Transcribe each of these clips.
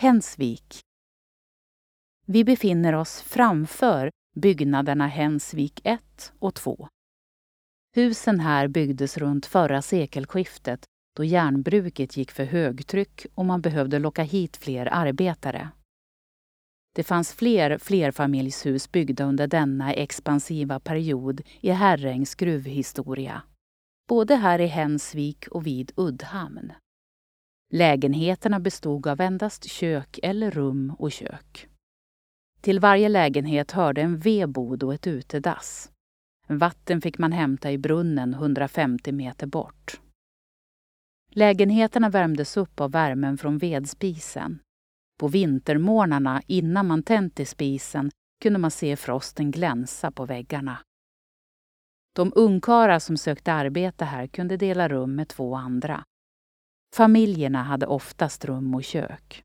Hensvik. Vi befinner oss framför byggnaderna Hensvik 1 och 2. Husen här byggdes runt förra sekelskiftet då järnbruket gick för högtryck och man behövde locka hit fler arbetare. Det fanns fler flerfamiljshus byggda under denna expansiva period i Herrängs gruvhistoria. Både här i Hensvik och vid Uddhamn. Lägenheterna bestod av endast kök eller rum och kök. Till varje lägenhet hörde en vedbod och ett utedass. Vatten fick man hämta i brunnen 150 meter bort. Lägenheterna värmdes upp av värmen från vedspisen. På vintermorgnarna innan man tänt i spisen kunde man se frosten glänsa på väggarna. De ungkarlar som sökte arbete här kunde dela rum med två andra. Familjerna hade oftast rum och kök.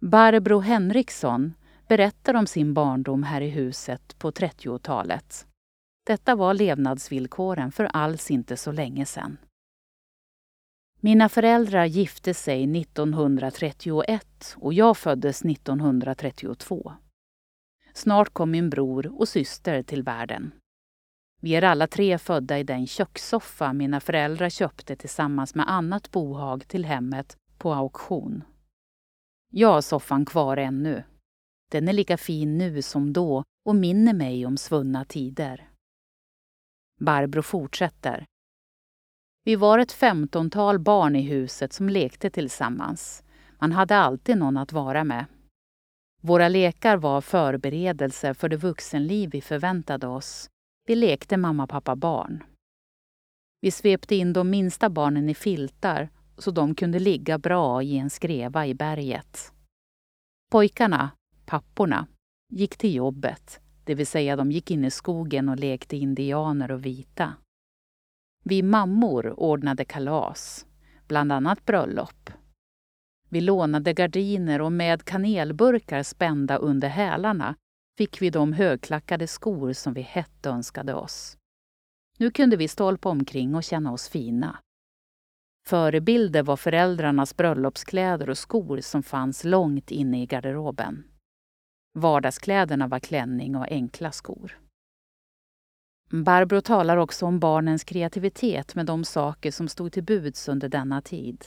Barbro Henriksson berättar om sin barndom här i huset på 30-talet. Detta var levnadsvillkoren för alls inte så länge sedan. Mina föräldrar gifte sig 1931 och jag föddes 1932. Snart kom min bror och syster till världen. Vi är alla tre födda i den kökssoffa mina föräldrar köpte tillsammans med annat bohag till hemmet på auktion. Jag har soffan kvar ännu. Den är lika fin nu som då och minner mig om svunna tider. Barbro fortsätter. Vi var ett femtontal barn i huset som lekte tillsammans. Man hade alltid någon att vara med. Våra lekar var förberedelser för det vuxenliv vi förväntade oss. Vi lekte mamma, pappa, barn. Vi svepte in de minsta barnen i filtar så de kunde ligga bra i en skreva i berget. Pojkarna, papporna, gick till jobbet, det vill säga de gick in i skogen och lekte indianer och vita. Vi mammor ordnade kalas, bland annat bröllop. Vi lånade gardiner och med kanelburkar spända under hälarna fick vi de högklackade skor som vi hett önskade oss. Nu kunde vi stolpa omkring och känna oss fina. Förebilder var föräldrarnas bröllopskläder och skor som fanns långt inne i garderoben. Vardagskläderna var klänning och enkla skor. Barbro talar också om barnens kreativitet med de saker som stod till buds under denna tid.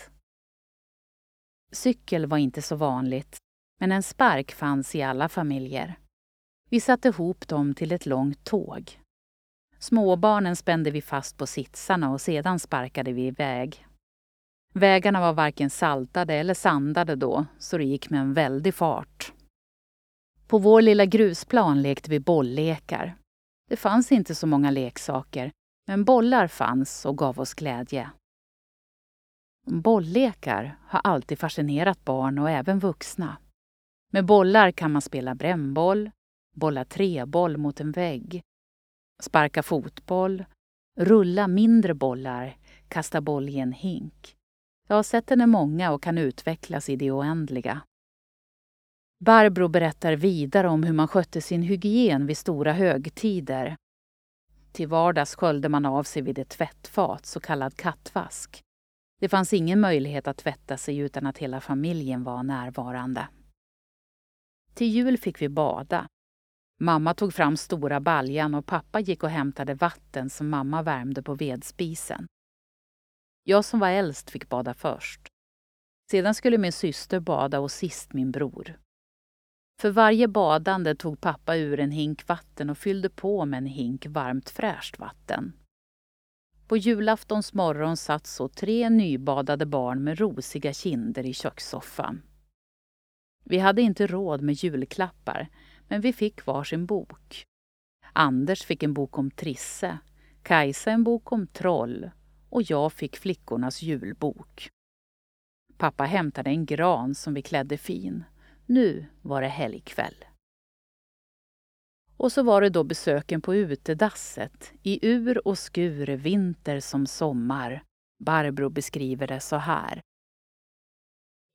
Cykel var inte så vanligt, men en spark fanns i alla familjer. Vi satte ihop dem till ett långt tåg. Småbarnen spände vi fast på sitsarna och sedan sparkade vi iväg. Vägarna var varken saltade eller sandade då, så det gick med en väldig fart. På vår lilla grusplan lekte vi bolllekar. Det fanns inte så många leksaker, men bollar fanns och gav oss glädje. Bolllekar har alltid fascinerat barn och även vuxna. Med bollar kan man spela brännboll, bolla treboll mot en vägg, sparka fotboll, rulla mindre bollar, kasta boll i en hink. Jag har sett henne många och kan utvecklas i det oändliga. Barbro berättar vidare om hur man skötte sin hygien vid stora högtider. Till vardags sköljde man av sig vid ett tvättfat, så kallad kattvask. Det fanns ingen möjlighet att tvätta sig utan att hela familjen var närvarande. Till jul fick vi bada. Mamma tog fram stora baljan och pappa gick och hämtade vatten som mamma värmde på vedspisen. Jag som var äldst fick bada först. Sedan skulle min syster bada och sist min bror. För varje badande tog pappa ur en hink vatten och fyllde på med en hink varmt fräscht vatten. På julaftons morgon satt så tre nybadade barn med rosiga kinder i kökssoffan. Vi hade inte råd med julklappar, men vi fick varsin bok. Anders fick en bok om Trisse, Kajsa en bok om troll och jag fick flickornas julbok. Pappa hämtade en gran som vi klädde fin. Nu var det helgkväll. Och så var det då besöken på utedasset, i ur och skur, vinter som sommar. Barbro beskriver det så här.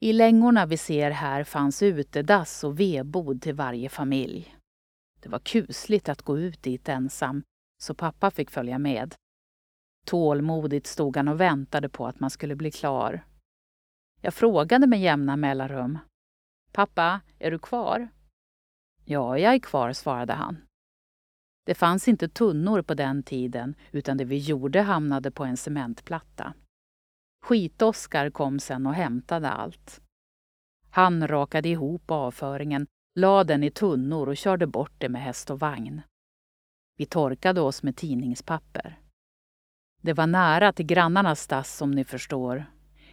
I längorna vi ser här fanns utedass och vedbod till varje familj. Det var kusligt att gå ut dit ensam, så pappa fick följa med. Tålmodigt stod han och väntade på att man skulle bli klar. Jag frågade med jämna mellanrum. Pappa, är du kvar? Ja, jag är kvar, svarade han. Det fanns inte tunnor på den tiden utan det vi gjorde hamnade på en cementplatta. Skit-Oskar kom sen och hämtade allt. Han rakade ihop avföringen, lade den i tunnor och körde bort det med häst och vagn. Vi torkade oss med tidningspapper. Det var nära till grannarnas stass som ni förstår.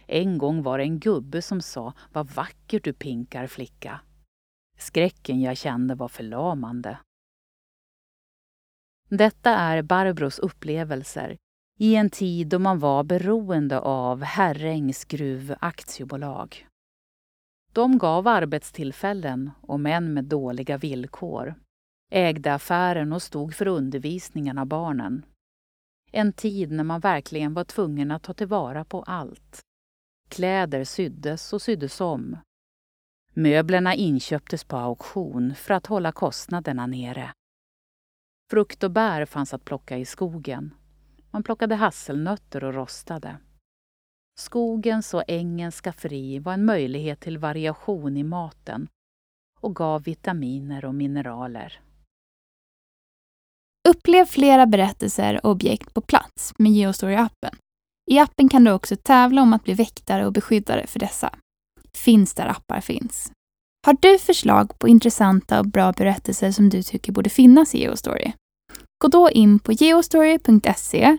En gång var det en gubbe som sa ”Vad vackert du pinkar, flicka”. Skräcken jag kände var förlamande. Detta är Barbros upplevelser i en tid då man var beroende av Herrängs Gruv aktiebolag. De gav arbetstillfällen, och män med dåliga villkor. Ägde affären och stod för undervisningen av barnen. En tid när man verkligen var tvungen att ta tillvara på allt. Kläder syddes och syddes om. Möblerna inköptes på auktion för att hålla kostnaderna nere. Frukt och bär fanns att plocka i skogen. Man plockade hasselnötter och rostade. Skogens och ängens skafferi var en möjlighet till variation i maten och gav vitaminer och mineraler. Upplev flera berättelser och objekt på plats med Geostory-appen. I appen kan du också tävla om att bli väktare och beskyddare för dessa. Finns där appar finns. Har du förslag på intressanta och bra berättelser som du tycker borde finnas i Geostory? Gå då in på geostory.se,